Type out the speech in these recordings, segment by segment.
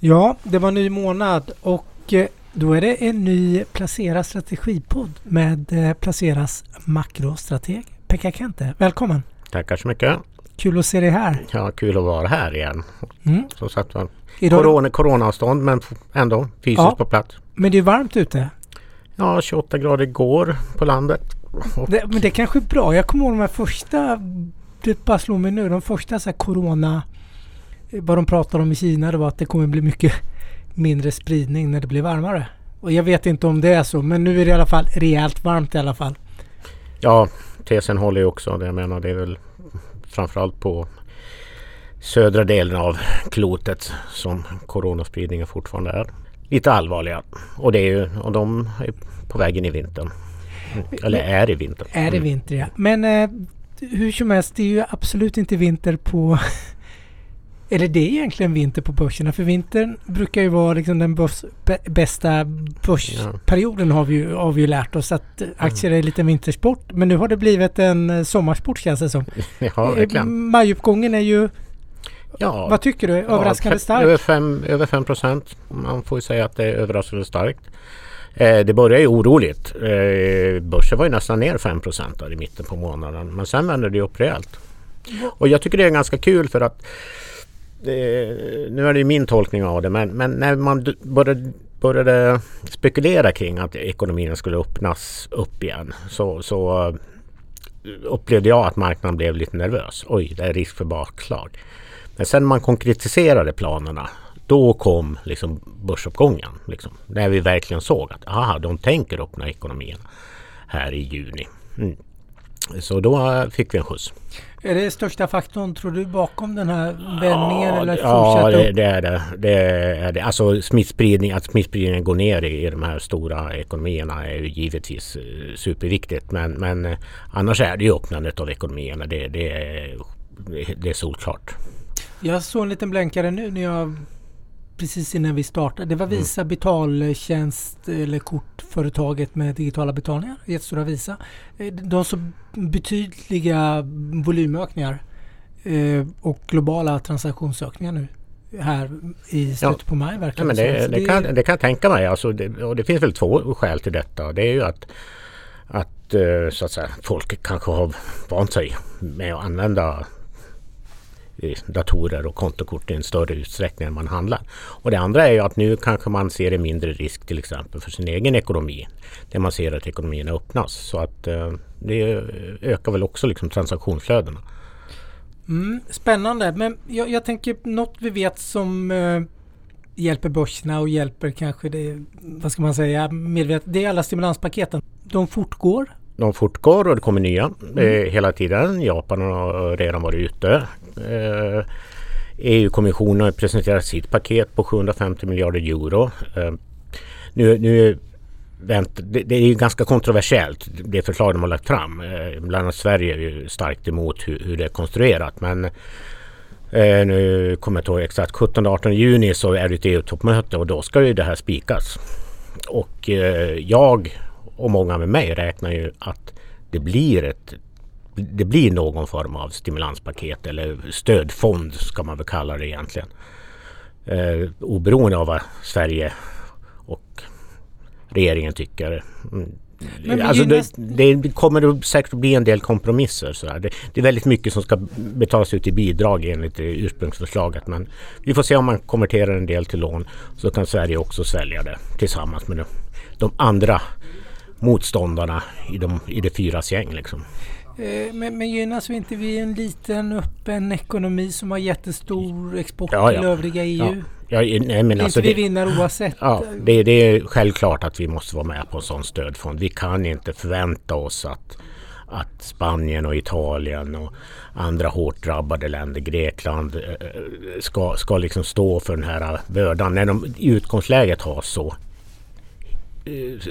Ja, det var ny månad och eh, då är det en ny Placera strategipodd med eh, Placeras makrostrateg Pekka Kente. Välkommen! Tackar så mycket! Kul att se dig här! Ja, kul att vara här igen. Mm. Som sagt var, corona, coronaavstånd men ändå fysiskt ja, på plats. Men det är varmt ute? Ja, 28 grader igår på landet. Det, men det är kanske är bra. Jag kommer ihåg de här första, det bara slår mig nu, de första så här corona vad de pratade om i Kina det var att det kommer bli mycket mindre spridning när det blir varmare. Och jag vet inte om det är så men nu är det i alla fall rejält varmt i alla fall. Ja, tesen håller ju också. Jag menar det är väl framförallt på södra delen av klotet som coronaspridningen fortfarande är lite allvarliga. Och, det är ju, och de är på väg in i vintern. Eller är i vintern. Är i mm. vinter ja. Men eh, hur som helst, det är ju absolut inte vinter på eller det är egentligen vinter på börserna för vintern brukar ju vara liksom den börs, bästa börsperioden har vi, ju, har vi ju lärt oss att aktier är lite vintersport. Men nu har det blivit en eh, sommarsport känns det som. Ja, verkligen. Majuppgången är ju Ja, Vad tycker du? Överraskande ja, stark? Över 5 över fem procent. Man får ju säga att det är överraskande starkt. Eh, det började ju oroligt. Eh, börsen var ju nästan ner 5 procent i mitten på månaden. Men sen vände det upp rejält. Och jag tycker det är ganska kul för att det, nu är det min tolkning av det, men, men när man började, började spekulera kring att ekonomin skulle öppnas upp igen så, så eh, upplevde jag att marknaden blev lite nervös. Oj, det är risk för bakslag. Men sen man konkretiserade planerna då kom liksom börsuppgången. Liksom, när vi verkligen såg att aha, de tänker öppna ekonomin här i juni. Mm. Så då fick vi en skjuts. Är det största faktorn tror du bakom den här vändningen? Ja, eller ja det, det, är det. det är det. Alltså smittspridning, att smittspridningen går ner i, i de här stora ekonomierna är ju givetvis eh, superviktigt. Men, men eh, annars är det ju öppnandet av ekonomierna. Det, det, är, det är solklart. Jag såg en liten blänkare nu när jag precis innan vi startade. Det var mm. Visa mm. betaltjänst eller kortföretaget med digitala betalningar. Jättestora Visa. Eh, de så betydliga volymökningar eh, och globala transaktionsökningar nu här i slutet ja. på maj verkar ja, men det, det, det, kan, det kan jag tänka mig. Alltså det, och det finns väl två skäl till detta. Det är ju att, att eh, så att säga, folk kanske har vant sig med att använda datorer och kontokort i en större utsträckning än man handlar. Och det andra är ju att nu kanske man ser en mindre risk till exempel för sin egen ekonomi. Där man ser att ekonomierna öppnas. Så att eh, det ökar väl också liksom transaktionsflödena. Mm, spännande, men jag, jag, tänker något vi vet som eh, hjälper börserna och hjälper kanske det, vad ska man säga, medvetet. Det är alla stimulanspaketen. De fortgår de fortgår och det kommer nya mm. eh, hela tiden. Japan har redan varit ute. Eh, EU-kommissionen har presenterat sitt paket på 750 miljarder euro. Eh, nu, nu vänt, det, det, är ju ganska kontroversiellt det förslag de har lagt fram. Eh, bland annat Sverige är ju starkt emot hur, hur det är konstruerat. Men eh, nu kommer jag inte ihåg exakt 17-18 juni så är det ett EU-toppmöte och då ska ju det här spikas. Och eh, jag och många med mig räknar ju att det blir ett det blir någon form av stimulanspaket eller stödfond ska man väl kalla det egentligen. Eh, oberoende av vad Sverige och regeringen tycker. Mm. Alltså det, det, kommer säkert att bli en del kompromisser. Så det, det, är väldigt mycket som ska betalas ut i bidrag enligt ursprungsförslaget. Men vi får se om man konverterar en del till lån. Så kan Sverige också svälja det tillsammans med de, de andra motståndarna i, de, i det fyras gäng. Liksom. Eh, men, men gynnas vi inte vid en liten öppen ekonomi som har jättestor export ja, ja. till övriga EU? Ja. Ja, nej, men alltså vi vinner oavsett? Ja, det, det, är självklart att vi måste vara med på en sån stödfond. Vi kan inte förvänta oss att, att Spanien och Italien och andra hårt drabbade länder, Grekland, eh, eh, ska, ska liksom stå för den här bördan när de i utgångsläget har så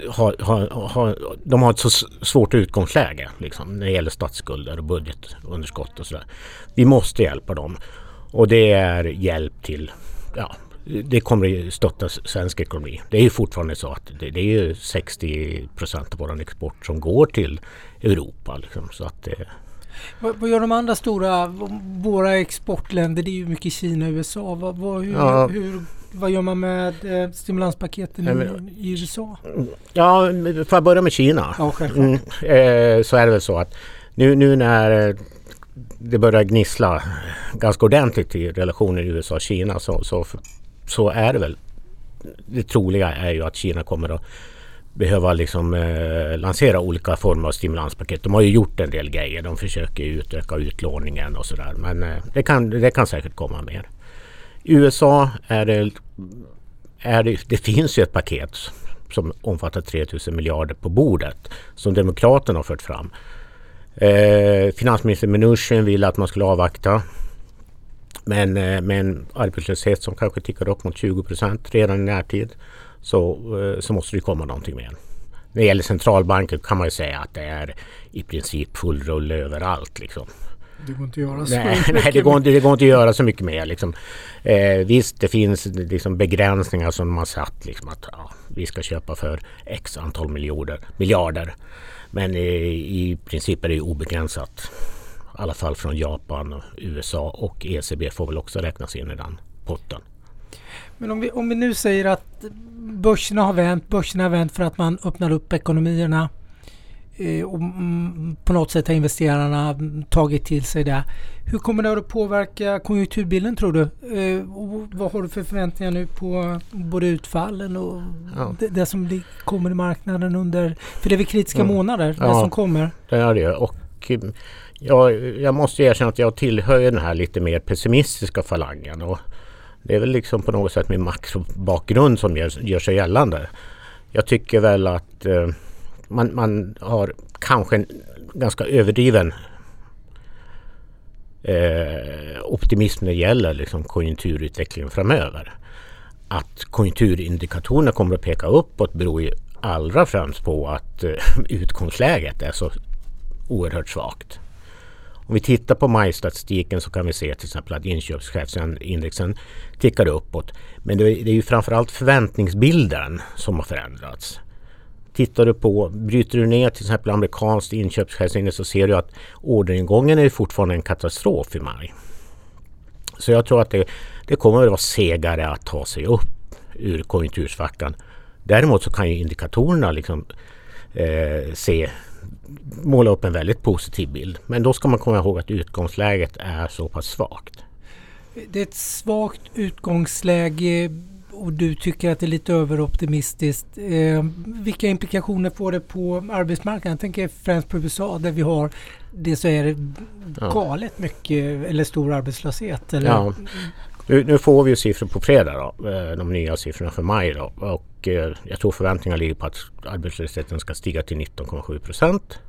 har, har, har, de har ett så svårt utgångsläge liksom, när det gäller statsskulder och budgetunderskott och sådär. Vi måste hjälpa dem. Och det är hjälp till, ja, det kommer att stötta svensk ekonomi. Det är ju fortfarande så att det, det är ju 60 procent av vår export som går till Europa. Liksom, så att det, vad, vad, gör de andra stora, våra exportländer? Det är ju mycket Kina och USA. Vad, vad, hur, ja, hur vad gör man med eh, stimulanspaketen i, i USA? Ja, får jag börja med Kina? Ja, självklart. Mm, eh, så är det väl så att nu, nu när det börjar gnissla ganska ordentligt i relationen USA och Kina så, så, så är det väl det troliga är ju att Kina kommer att behöva liksom, eh, lansera olika former av stimulanspaket. De har ju gjort en del grejer. De försöker utöka utlåningen och sådär. Men eh, det, kan, det kan säkert komma mer. I USA är det, är det, det finns ju ett paket som omfattar 3000 miljarder på bordet som Demokraterna har fört fram. Eh, finansminister Mnuchin vill att man skulle avvakta. Men eh, med en arbetslöshet som kanske tickar upp mot 20 procent redan i närtid så, eh, så måste det komma någonting mer. När det gäller centralbanken kan man ju säga att det är i princip full rulle överallt. Liksom. Det går inte att göra så nej, mycket nej, det går inte, det går inte att göra så mycket mer. Liksom. Eh, visst, det finns liksom begränsningar som man satt. Liksom, att ja, vi ska köpa för x antal miljarder. miljarder. Men i, i princip är det obegränsat. I alla fall från Japan, USA och ECB får väl också räknas in i den potten. Men om vi, om vi nu säger att börserna har vänt, börserna har vänt för att man öppnar upp ekonomierna eh, och mm, på något sätt har investerarna tagit till sig det. Hur kommer det att påverka konjunkturbilden tror du? Eh, och vad har du för förväntningar nu på både utfallen och ja. det, det, som kommer i marknaden under... För det är väl kritiska mm. månader ja, det som kommer? det är det. Och ja, jag måste erkänna att jag tillhör den här lite mer pessimistiska falangen. Och det är väl liksom på något sätt min makrobakgrund som gör, gör sig gällande. Jag tycker väl att man, man har kanske en ganska överdriven eh, optimism när det gäller liksom konjunkturutvecklingen framöver. Att konjunkturindikatorerna kommer att peka uppåt beror ju allra främst på att eh, utgångsläget är så oerhört svagt. Om vi tittar på majstatistiken så kan vi se till exempel att inköpschefsindexen tickar uppåt. Men det är ju framförallt förväntningsbilden som har förändrats. Tittar du på, bryter du ner till exempel amerikanskt inköpschefsindex så ser du att orderingången är fortfarande en katastrof i maj. Så jag tror att det, det kommer att vara segare att ta sig upp ur konjunktursvackan. Däremot så kan ju indikatorerna liksom eh, se måla upp en väldigt positiv bild. Men då ska man komma ihåg att utgångsläget är så pass svagt. Det är ett svagt utgångsläge och du tycker att det är lite överoptimistiskt. Eh, vilka implikationer får det på arbetsmarknaden? Jag tänker främst på USA där vi har det så är det galet ja. mycket eller stor arbetslöshet. Eller? Ja. Nu, nu, får vi ju siffror på fredag då, eh, de nya siffrorna för maj då. Och eh, jag tror förväntningarna ligger på att arbetslösheten ska stiga till 19,7 procent.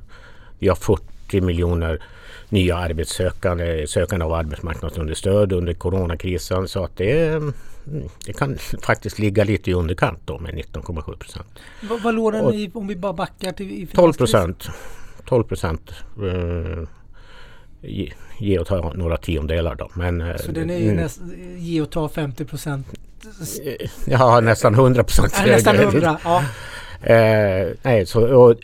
Vi har 40 miljoner nya arbetssökande, sökande av arbetsmarknadsunderstöd under coronakrisen. Så att det, mm, det kan faktiskt ligga lite i underkant då med 19,7 procent. Vad, vad låg den i om vi bara backar till 12 procent. 12 procent. Eh, ge, ge och ta några tiondelar då. Men, eh, Så den är ju näst, ge och ta 50 procent? Ja, nästan 100 procent. Nästan 100, ja. Eh, nej, så, och,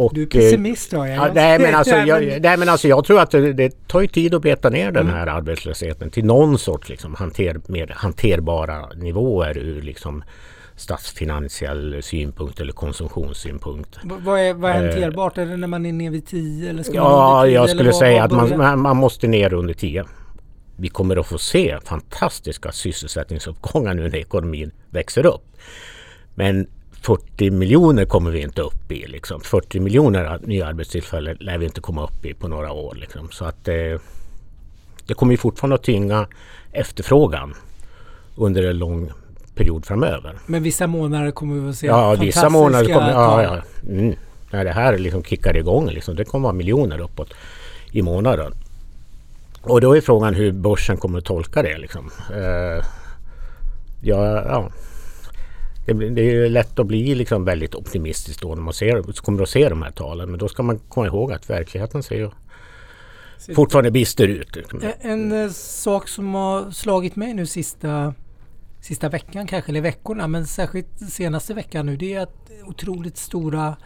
och, du är pessimist då? Jag ja, nej, men alltså, jag, nej men alltså jag tror att det, det tar tid att beta ner den mm. här arbetslösheten till någon sorts liksom hanter, mer hanterbara nivåer ur liksom statsfinansiell synpunkt eller konsumtionssynpunkt. Vad är, vad är eh, hanterbart? Eh, är det när man är nere vid 10? Eller ska ja, jag skulle säga att man, man måste ner under 10. Vi kommer att få se fantastiska sysselsättningsuppgångar nu när ekonomin växer upp. Men 40 miljoner kommer vi inte upp i. Liksom. 40 miljoner nya arbetstillfällen lär vi inte komma upp i på några år. Liksom. Så att eh, det kommer ju fortfarande att tynga efterfrågan under en lång period framöver. Men vissa månader kommer vi att se Ja, vissa månader kommer... Ja, ja. Mm. När det här liksom kickar igång, liksom, det kommer vara miljoner uppåt i månaden. Och då är frågan hur börsen kommer att tolka det. Liksom. Eh, ja, ja. Det, det, är lätt att bli liksom väldigt optimistisk då när man ser, kommer att se de här talen. Men då ska man komma ihåg att verkligheten ser ju fortfarande bister ut. En, en eh, sak som har slagit mig nu sista sista veckan kanske, eller veckorna, men särskilt senaste veckan nu, det är att otroligt stora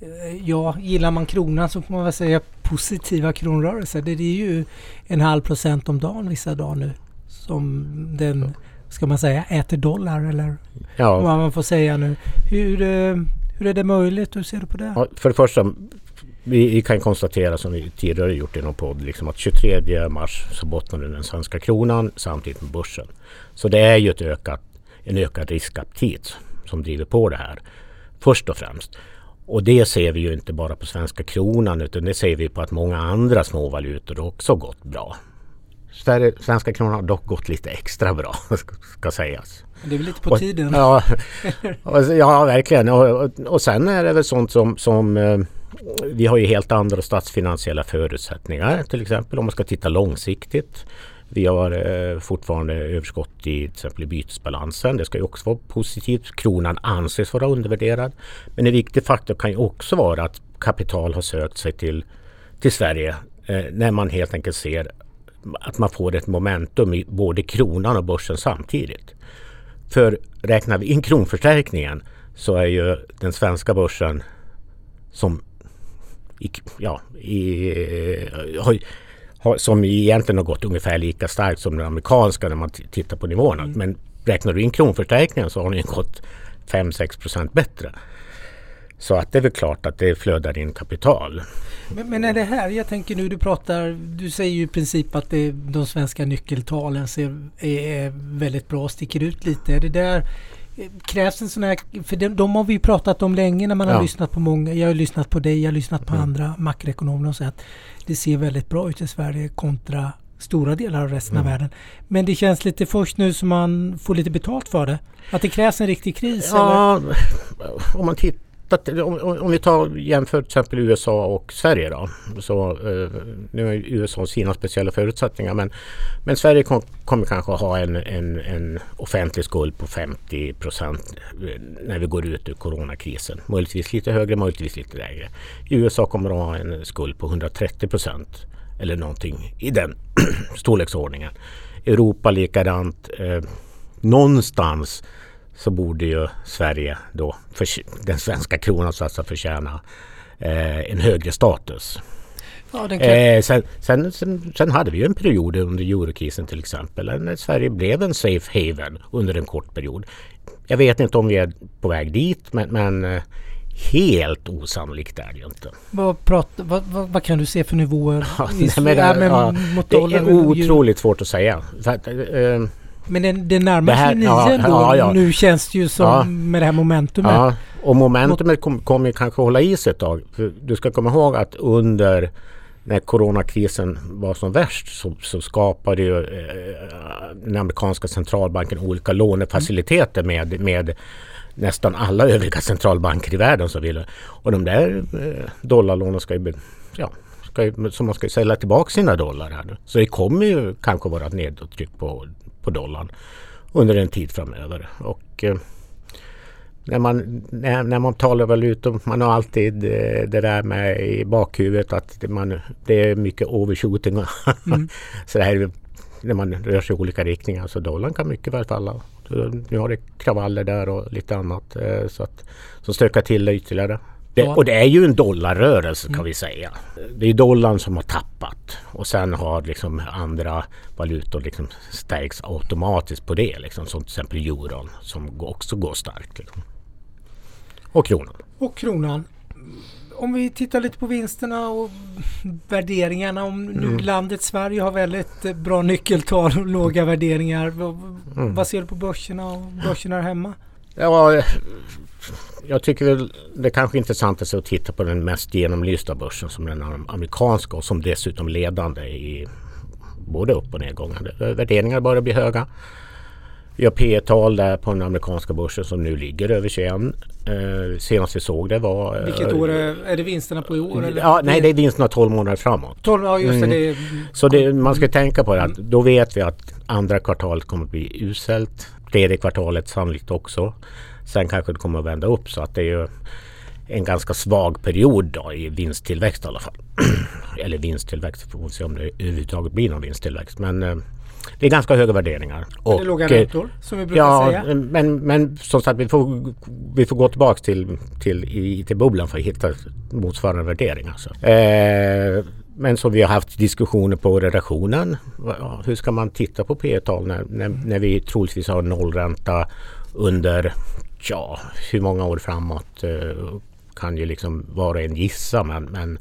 eh, Ja, gillar man kronan så får man väl säga positiva kronrörelser. Det är ju en halv procent om dagen vissa dagar nu som den ska man säga, äter dollar eller ja. vad man får säga nu. Hur, eh, hur är det möjligt? Hur ser du på det? Ja, för det första, vi, vi, kan konstatera som vi tidigare gjort i någon podd liksom att 23 mars så bottnade den svenska kronan samtidigt med börsen. Så det är ju ett ökat, en ökad riskaptit som driver på det här. Först och främst. Och det ser vi ju inte bara på svenska kronan utan det ser vi på att många andra småvalutor också gått bra. Svenska kronan har dock gått lite extra bra ska sägas. Det är väl lite på och, tiden? Ja, ja verkligen. Och, och, sen är det väl sånt som, som eh, vi har ju helt andra statsfinansiella förutsättningar till exempel om man ska titta långsiktigt. Vi har eh, fortfarande överskott i till exempel i bytesbalansen. Det ska ju också vara positivt. Kronan anses vara undervärderad. Men en viktig faktor kan ju också vara att kapital har sökt sig till, till Sverige eh, när man helt enkelt ser att man får ett momentum i både kronan och börsen samtidigt. För räknar vi in kronförstärkningen så är ju den svenska börsen som i, ja, i, har, har, som egentligen har gått ungefär lika starkt som den amerikanska när man tittar på nivåerna. Mm. Men räknar du in kronförstärkningen så har den gått 5-6 procent bättre. Så att det är väl klart att det flödar in kapital. Men, men, är det här, jag tänker nu du pratar, du säger ju i princip att det, de svenska nyckeltalen ser, är väldigt bra, sticker ut lite. Är det där, krävs en sån här, för de, de har vi ju pratat om länge när man har lyssnat på många, jag har lyssnat på dig, jag har lyssnat på mm. andra makroekonomer och så att det ser väldigt bra ut i Sverige kontra stora delar av resten mm. av världen. Men det känns lite först nu som man får lite betalt för det. Att det krävs en riktig kris? Ja, eller? om man tittar om, om vi tar jämför till exempel USA och Sverige då. Så, eh, nu har USA sina speciella förutsättningar men, men Sverige kom, kommer kanske ha en, en, en offentlig skuld på 50 procent eh, när vi går ut ur coronakrisen. Möjligtvis lite högre, möjligtvis lite lägre. USA kommer att ha en skuld på 130 procent eller någonting i den storleksordningen. Europa likadant. Eh, någonstans så borde ju Sverige då, för, den svenska kronan så att säga förtjäna eh, en högre status. Ja, kan... eh, sen, sen, sen, sen, hade vi ju en period under eurokrisen till exempel när Sverige blev en safe haven under en kort period. Jag vet inte om vi är på väg dit men, men eh, helt osannolikt är det ju inte. Vad, prat, vad, vad, vad, kan du se för nivåer? Ja, nej, men, ja, det är otroligt svårt att säga. För att, eh, men det, det närmar sig nio ja, då. Ja, ja. Nu känns det ju som med det här momentumet. Ja, och momentumet kommer kom kanske hålla i sig ett tag. För du ska komma ihåg att under när coronakrisen var som värst så, så skapade ju eh, den amerikanska centralbanken olika lånefaciliteter med, med nästan alla övriga centralbanker i världen som ville. Och de där eh, dollarlånen ska ju, ja, ska ju, så man ska ju sälja tillbaka sina dollar här. Så det kommer ju kanske vara ett nedåttryck på på dollarn under en tid framöver. Och eh, när, man, när, när man talar valutor, man har alltid eh, det där med i bakhuvudet att det, man, det är mycket overshooting. Mm. så det här, när man rör sig i olika riktningar så dollarn kan mycket väl falla. Nu har det kravaller där och lite annat eh, så att, som stökar till det ytterligare. Det, och det är ju en dollarrörelse kan mm. vi säga. Det är dollarn som har tappat och sen har liksom andra valutor liksom stärks automatiskt på det. Liksom, som till exempel euron som också går starkt. Liksom. Och kronan. Och kronan. Om vi tittar lite på vinsterna och värderingarna. Om nu mm. landet Sverige har väldigt bra nyckeltal och låga värderingar. Mm. Vad ser du på börserna och börserna här hemma? Ja, jag tycker väl det är kanske är att titta på den mest genomlysta börsen som den amerikanska och som dessutom ledande i både upp och nedgångar. Värderingar börjar bli höga. Vi har P tal där på den amerikanska börsen som nu ligger över 21. Eh, senast vi såg det var... Eh, Vilket år är, är det vinsterna på i år? Eller? Ja, nej, det är vinsterna 12 månader framåt. 12, ja, just det. Mm. det Så det, man ska tänka på det att då vet vi att andra kvartalet kommer att bli uselt. Tredje kvartalet sannolikt också. Sen kanske det kommer att vända upp så att det är ju en ganska svag period då i vinsttillväxt i alla fall. Eller vinsttillväxt, får vi se om det överhuvudtaget blir någon vinsttillväxt. Men eh, det är ganska höga värderingar. Och, det låga räntor som vi brukar ja, säga. Men, men som sagt vi får, vi får gå tillbaka till, till IT-bubblan för att hitta motsvarande värderingar. Så. Eh, men som vi har haft diskussioner på redaktionen. Hur ska man titta på P tal när, när, när vi troligtvis har nollränta under ja, hur många år framåt eh, kan ju liksom var och en gissa men, men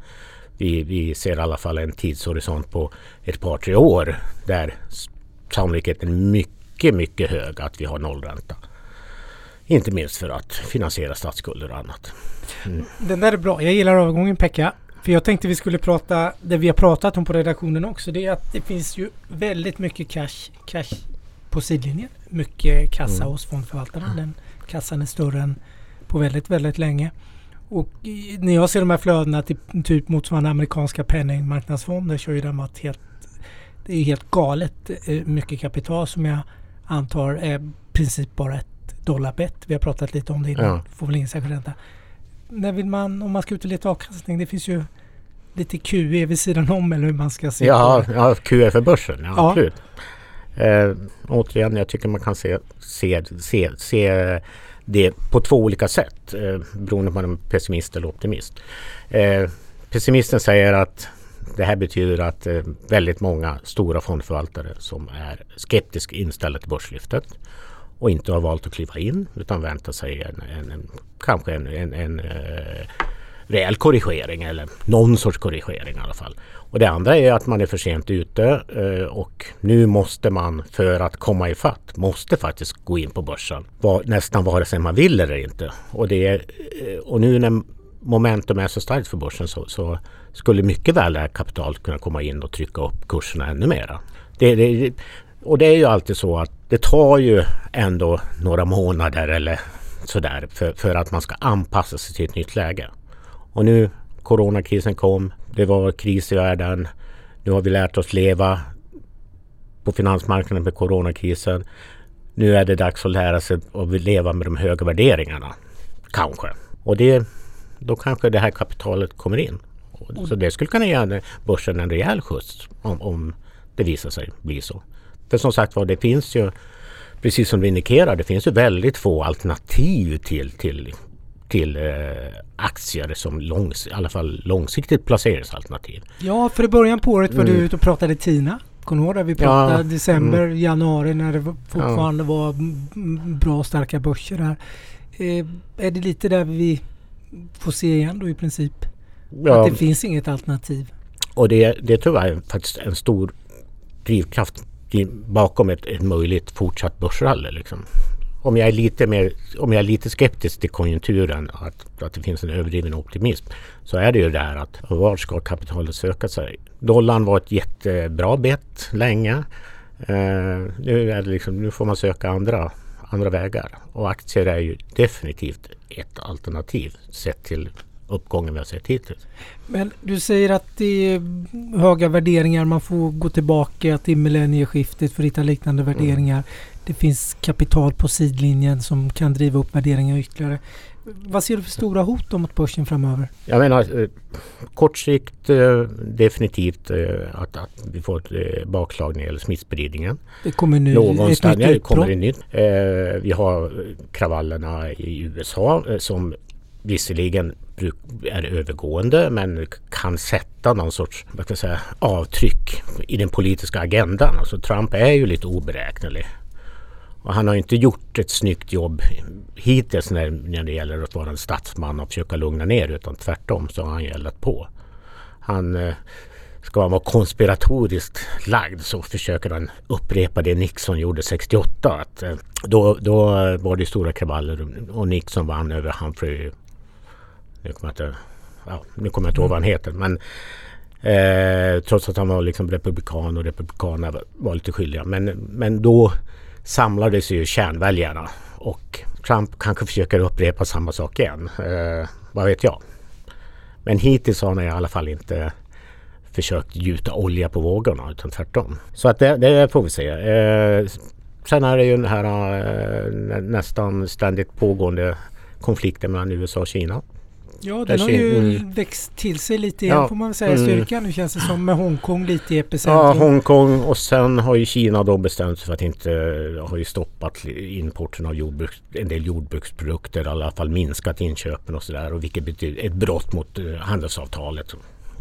vi, vi ser i alla fall en tidshorisont på ett par tre år där sannolikheten är mycket, mycket hög att vi har nollränta. Inte minst för att finansiera statsskulder och annat. Mm. Den där är bra. Jag gillar övergången Pekka. För jag tänkte vi skulle prata, det vi har pratat om på redaktionen också, det är att det finns ju väldigt mycket cash, cash på sidlinjen. Mycket kassa mm. hos fondförvaltarna. Den kassan är större än på väldigt, väldigt länge. Och när jag ser de här flödena till typ motsvarande amerikanska penningmarknadsfonder så är det varit helt det är helt galet eh, mycket kapital som jag antar är i princip bara ett dollarbett. Vi har pratat lite om det innan. Ja. Får väl ingen särskild ränta. När vill man, om man ska ut och leta avkastning, det finns ju lite QE vid sidan om eller hur man ska se ja, på det. Ja, QE för börsen, ja, ja. absolut. Eh, återigen, jag tycker man kan se, se, se, se det på två olika sätt eh, beroende på om man är pessimist eller optimist. Eh, pessimisten säger att det här betyder att eh, väldigt många stora fondförvaltare som är skeptiskt inställda till börslyftet och inte har valt att kliva in utan väntar sig en, en, en kanske en, en, en eh, rejäl korrigering eller någon sorts korrigering i alla fall. Och det andra är att man är för sent ute eh, och nu måste man för att komma ifatt måste faktiskt gå in på börsen. Var, nästan vare sig man vill eller inte. Och, det är, eh, och nu när momentum är så starkt för börsen så, så skulle mycket väl det här kapitalet kunna komma in och trycka upp kurserna ännu mera. Det, det, och det är ju alltid så att det tar ju ändå några månader eller sådär för, för att man ska anpassa sig till ett nytt läge. Och nu coronakrisen kom, det var kris i världen. Nu har vi lärt oss leva på finansmarknaden med coronakrisen. Nu är det dags att lära sig att leva med de höga värderingarna. Kanske. Och det, då kanske det här kapitalet kommer in. Så det skulle kunna ge börsen en rejäl skjuts om, om det visar sig bli så. För som sagt var, det finns ju, precis som du indikerar, det finns ju väldigt få alternativ till, till, till eh, aktier som långs, i alla fall långsiktigt placeringsalternativ. Ja, för i början på året var mm. du ute och pratade TINA. Kommer du ihåg det? Vi pratade ja, december, mm. januari när det fortfarande ja. var bra starka börser där. Eh, är det lite där vi får se igen då i princip? Ja. Att det finns inget alternativ? Och det, det tror jag är faktiskt en stor drivkraft bakom ett, ett möjligt fortsatt börsrally. Liksom. Om, jag är lite mer, om jag är lite skeptisk till konjunkturen, att, att det finns en överdriven optimism, så är det ju det här att var ska kapitalet söka sig? Dollarn var ett jättebra bett länge. Uh, nu, liksom, nu får man söka andra, andra vägar och aktier är ju definitivt ett alternativ sett till uppgången vi har sett hittills. Men du säger att det är höga värderingar, man får gå tillbaka till millennieskiftet för att hitta liknande mm. värderingar. Mm. Det finns kapital på sidlinjen som kan driva upp värderingar ytterligare. Vad ser du för stora hot mot börsen framöver? Jag menar eh, kort sikt eh, definitivt eh, att, att, vi får ett eh, bakslag när det gäller smittspridningen. Det kommer nu Någonstans, ett nytt kommer det nytt. Eh, vi har kravallerna i USA eh, som visserligen är övergående men kan sätta någon sorts vad ska jag säga, avtryck i den politiska agendan. Alltså Trump är ju lite oberäknelig. Och han har inte gjort ett snyggt jobb hittills när, när det gäller att vara en statsman och försöka lugna ner utan tvärtom så har han eldat på. Han eh, ska han vara konspiratoriskt lagd så försöker han upprepa det Nixon gjorde 68. Att, eh, då, då var det stora kravaller och Nixon vann över Humphrey nu kommer jag inte, ja, nu kommer jag inte ihåg vad han heter. Men eh, trots att han var liksom republikan och republikanerna var lite skyldiga. Men, men då samlades ju kärnväljarna och Trump kanske försöker upprepa samma sak igen. Eh, vad vet jag. Men hittills har han i alla fall inte försökt gjuta olja på vågorna utan tvärtom. Så att det, det får vi se. Eh, sen är det ju den här eh, nästan ständigt pågående konflikten mellan USA och Kina. Ja, den har ju mm. växt till sig lite igen ja. får man väl säga. Mm. Styrkan nu känns det som med Hongkong lite i epicentrum. Ja, Hongkong och sen har ju Kina då bestämt sig för att inte har ju stoppat importen av jordbruk, en del jordbruksprodukter, i alla fall minskat inköpen och sådär. Vilket betyder ett brott mot uh, handelsavtalet.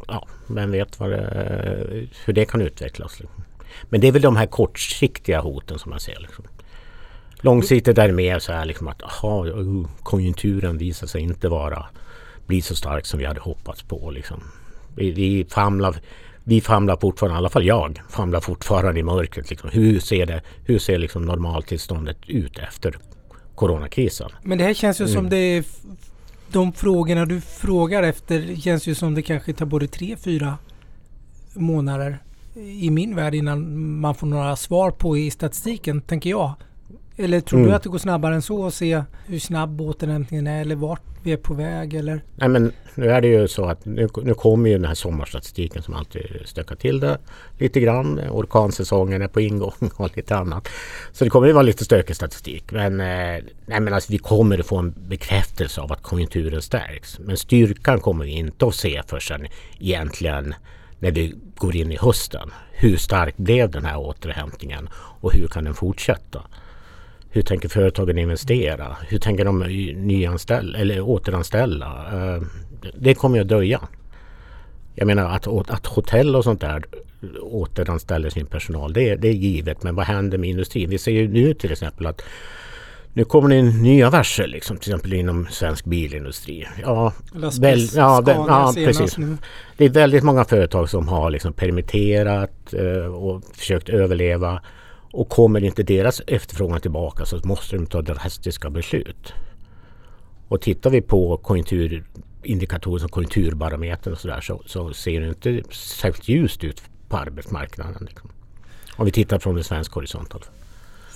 ja, vem vet vad det, hur det kan utvecklas. Liksom. Men det är väl de här kortsiktiga hoten som man ser. Liksom. Långsiktigt är det mer så här liksom att aha, konjunkturen visar sig inte vara bli så stark som vi hade hoppats på. Liksom. Vi, vi, famlar, vi famlar fortfarande, i alla fall jag, famlar fortfarande i mörkret. Liksom. Hur ser, det, hur ser liksom normaltillståndet ut efter coronakrisen? Men det här känns ju mm. som det de frågorna du frågar efter känns ju som det kanske tar både tre, fyra månader i min värld innan man får några svar på i statistiken, tänker jag. Eller tror mm. du att det går snabbare än så att se hur snabb återhämtningen är eller vart vi är på väg? Eller? Nej men nu är det ju så att nu, nu kommer ju den här sommarstatistiken som alltid stökar till det lite grann. Orkansäsongen är på ingång och lite annat. Så det kommer ju vara lite stökig statistik. Men, eh, nej, men alltså, vi kommer att få en bekräftelse av att konjunkturen stärks. Men styrkan kommer vi inte att se förrän egentligen när vi går in i hösten. Hur stark blev den här återhämtningen och hur kan den fortsätta? Hur tänker företagen investera? Hur tänker de nyanställa eller återanställa? Eh, det kommer att dröja. Jag menar att, att hotell och sånt där återanställer sin personal, det, det är givet. Men vad händer med industrin? Vi ser ju nu till exempel att nu kommer det nya varsel, liksom, till exempel inom svensk bilindustri. Ja, väl, ja, ja precis. Nu. Det är väldigt många företag som har liksom permitterat eh, och försökt överleva. Och kommer inte deras efterfrågan tillbaka så måste de ta drastiska beslut. Och tittar vi på konjunkturindikatorer som konjunkturbarometern och sådär så, så ser det inte särskilt ljust ut på arbetsmarknaden. Liksom. Om vi tittar från en svensk horisont. Alltså.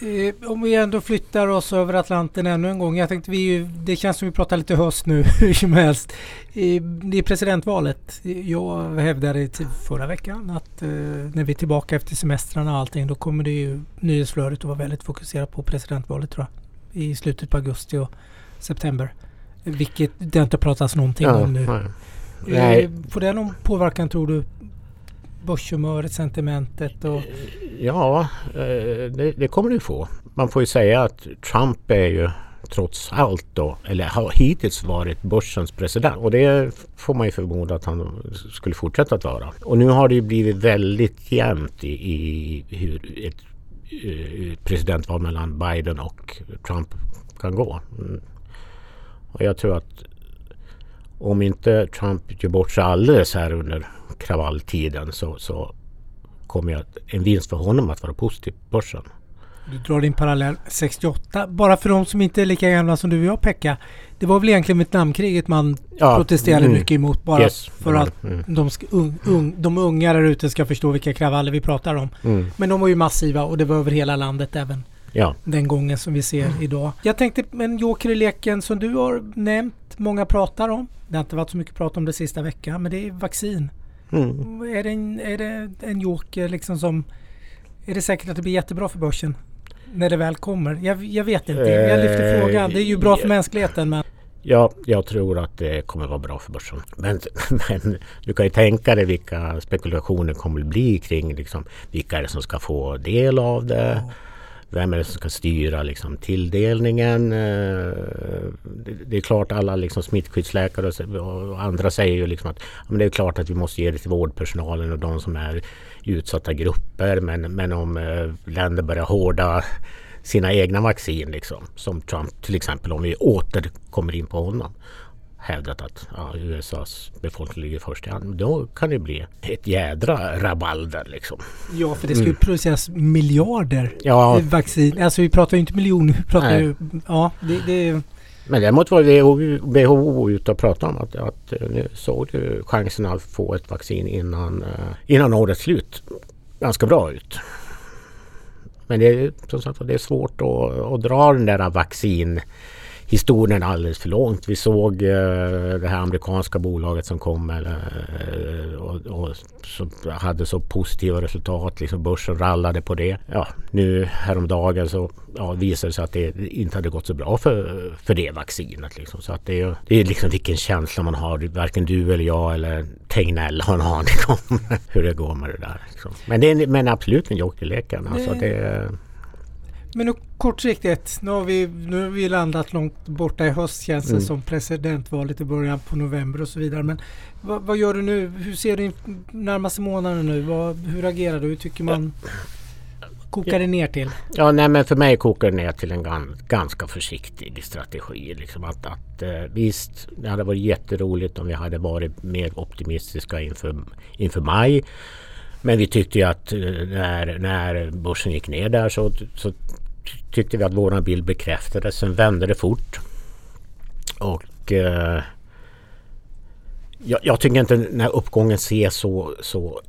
Eh, om vi ändå flyttar oss över Atlanten ännu en gång. Jag tänkte vi det känns som vi pratar lite höst nu hur som helst. Eh, det är presidentvalet. Jag hävdade förra veckan att eh, när vi är tillbaka efter semestrarna och allting då kommer det ju nyhetsflödet att vara väldigt fokuserat på presidentvalet tror jag. I slutet på augusti och september. Vilket det inte pratats någonting ja, om nu. Nej. Nej. Får det någon påverkan tror du börshumöret, sentimentet? Och... Ja, eh, det, det kommer det få. Man får ju säga att Trump är ju trots allt då, eller har hittills varit börsens president. Och det får man ju förmoda att han skulle fortsätta att vara. Och nu har det ju blivit väldigt jämnt i, i hur ett, ett presidentval mellan Biden och Trump kan gå. Mm. Och jag tror att om inte Trump gör bort sig alldeles här under kravalltiden så, så kommer jag, en vinst för honom att vara positiv på börsen. Du drar din parallell 68. Bara för de som inte är lika gamla som du och jag Pekka. Det var väl egentligen Vietnamkriget man ja, protesterade mm, mycket emot bara yes, för att mm. de, un, un, de unga där ute ska förstå vilka kravaller vi pratar om. Mm. Men de var ju massiva och det var över hela landet även ja. den gången som vi ser idag. Jag tänkte en joker i leken som du har nämnt, många pratar om. Det har inte varit så mycket prat om det sista veckan men det är vaccin. Mm. Är, det en, är det en joker liksom som... Är det säkert att det blir jättebra för börsen? När det väl kommer? Jag, jag vet inte. Jag lyfter eh, frågan. Det är ju bra för mänskligheten men... Ja, jag tror att det kommer vara bra för börsen. Men, men du kan ju tänka dig vilka spekulationer kommer bli kring liksom, vilka är det som ska få del av det. Vem är det som ska styra liksom, tilldelningen? Eh, det är klart alla liksom, smittskyddsläkare och andra säger ju liksom att men det är klart att vi måste ge det till vårdpersonalen och de som är i utsatta grupper. Men, men om eh, länder börjar hårda sina egna vaccin liksom, som Trump till exempel om vi åter kommer in på honom hävdat att ja, USAs befolkning ligger först i hand. Då kan det bli ett jädra rabalder liksom. Ja, för det ska ju mm. produceras miljarder ja. vaccin. Alltså vi pratar ju inte miljoner, vi pratar Nej. ju... Ja, det, det... Men däremot var WHO, ute och pratade om att, att eh, nu såg du chansen att få ett vaccin innan, uh, innan årets slut ganska bra ut. Men det är, som sagt, det är svårt att, att dra den där vaccin historien alldeles för långt. Vi såg eh, det här amerikanska bolaget som kom eh, och, och som hade så positiva resultat. Liksom börsen rallade på det. Ja, nu häromdagen så ja, visade det sig att det inte hade gått så bra för, för det vaccinet. Liksom. Så att det, det är liksom vilken känsla man har. Varken du eller jag eller Tegnell har en aning om hur det går med det där. Liksom. Men det är men absolut en jokerleken. Alltså det, Men nu kortsiktigt, nu har, vi, nu har vi landat långt borta i höst känns det mm. som presidentvalet i början på november och så vidare. Men vad, vad gör du nu? Hur ser du närmaste månaden nu? Vad, hur agerar du? Hur tycker man? kokar det ner till? Ja, nej, men för mig kokar det ner till en ganska försiktig strategi. Liksom att, att, eh, visst, det hade varit jätteroligt om vi hade varit mer optimistiska inför, inför maj. Men vi tyckte ju att eh, när, när börsen gick ner där så, så tyckte vi att våran bild bekräftades. Sen vände det fort. Och eh, jag, jag, tycker inte när uppgången ser så, så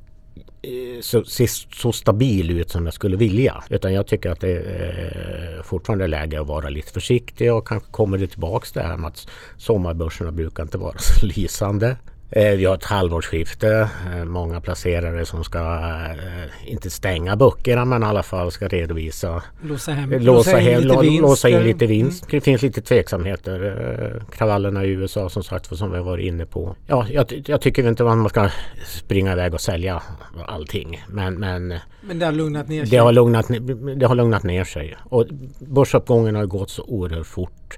eh, så, ser så stabil ut som jag skulle vilja. Utan jag tycker att det eh, är fortfarande läge att vara lite försiktig och kanske kommer det tillbaks det här med att sommarbörserna brukar inte vara så lysande. Eh, vi har ett halvårsskifte. Eh, många placerare som ska eh, inte stänga böckerna men i alla fall ska redovisa. Låsa, hem, låsa, hem, lite vinst. låsa in lite vinst. Mm. Det finns lite tveksamheter. Kravallerna i USA som sagt som vi har varit inne på. Ja, jag, jag tycker inte man ska springa iväg och sälja allting. Men, men, men det har lugnat ner sig? Det har lugnat, det har lugnat ner sig. Och börsuppgången har gått så oerhört fort.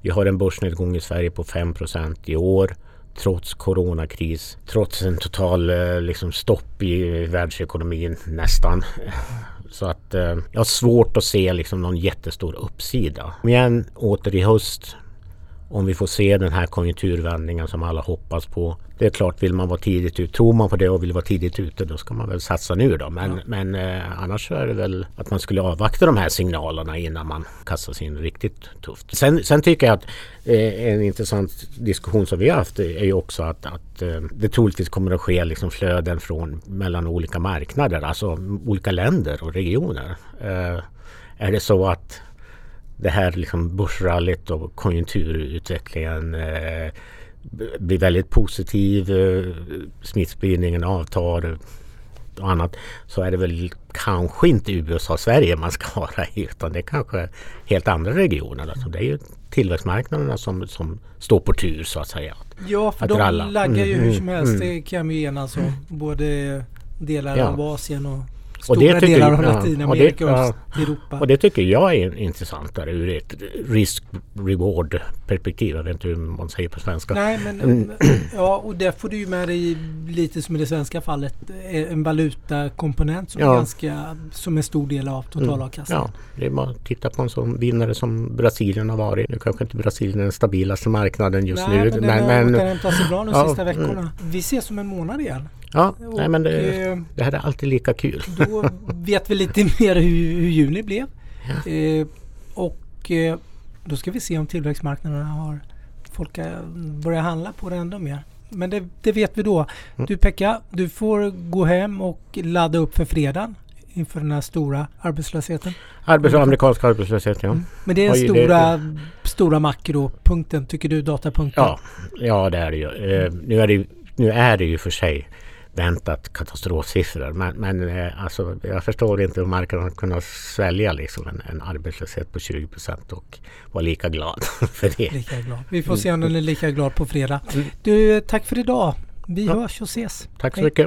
Vi har en börsnedgång i Sverige på 5% i år trots coronakris, trots en total eh, liksom, stopp i världsekonomin nästan. Så att eh, jag har svårt att se liksom, någon jättestor uppsida. Om igen, åter i höst om vi får se den här konjunkturvändningen som alla hoppas på. Det är klart, vill man vara tidigt ute, tror man på det och vill vara tidigt ute då ska man väl satsa nu då. Men, ja. men eh, annars är det väl att man skulle avvakta de här signalerna innan man kastar sig in riktigt tufft. Sen, sen tycker jag att eh, en intressant diskussion som vi har haft är ju också att, att eh, det troligtvis kommer att ske liksom flöden från mellan olika marknader, alltså olika länder och regioner. Eh, är det så att det här liksom börsrallyt och konjunkturutvecklingen eh, blir väldigt positiv. Eh, smittspridningen avtar och annat. Så är det väl kanske inte USA och Sverige man ska vara i utan det är kanske helt andra regioner. Alltså det är ju tillväxtmarknaderna som, som står på tur så att säga. Ja, för att de ralla. laggar ju mm, hur som helst. Mm, det kan vi enas om. Mm. Både delar ja. av Asien och Stora och det tycker, delar av Latinamerika ja, och Europa. Och det tycker jag är intressantare ur ett risk-reward perspektiv. Jag vet inte hur man säger på svenska. Nej, men, mm. ja, och där får du ju med dig lite som i det svenska fallet en valutakomponent som, ja. är ganska, som är stor del av totalavkastningen. Mm. Ja, det är bara att titta på en sån vinnare som Brasilien har varit. Nu kanske inte Brasilien är den stabilaste marknaden just Nej, nu. Men den har återhämtat sig bra de ja, sista veckorna. Mm. Vi ses om en månad igen. Ja, och, nej, men det, det här är alltid lika kul. Då vet vi lite mer hur, hur juni blev. Ja. Eh, och eh, då ska vi se om tillväxtmarknaderna har folk börjat handla på det ändå mer. Men det, det vet vi då. Mm. Du Pekka, du får gå hem och ladda upp för fredagen inför den här stora arbetslösheten. Arbets amerikansk arbetslöshet, ja. Mm. Men det är den stora, det, stora makropunkten, tycker du, datapunkten? Ja, ja det är det ju. Eh, nu, är det, nu är det ju för sig väntat katastrofsiffror. Men, men eh, alltså, jag förstår inte hur marknaden kunnat svälja liksom en, en arbetslöshet på 20 procent och vara lika glad för det. Lika glad. Vi får se om den är lika glad på fredag. Mm. Du, tack för idag. Vi ja. hörs och ses. Tack så Hej. mycket.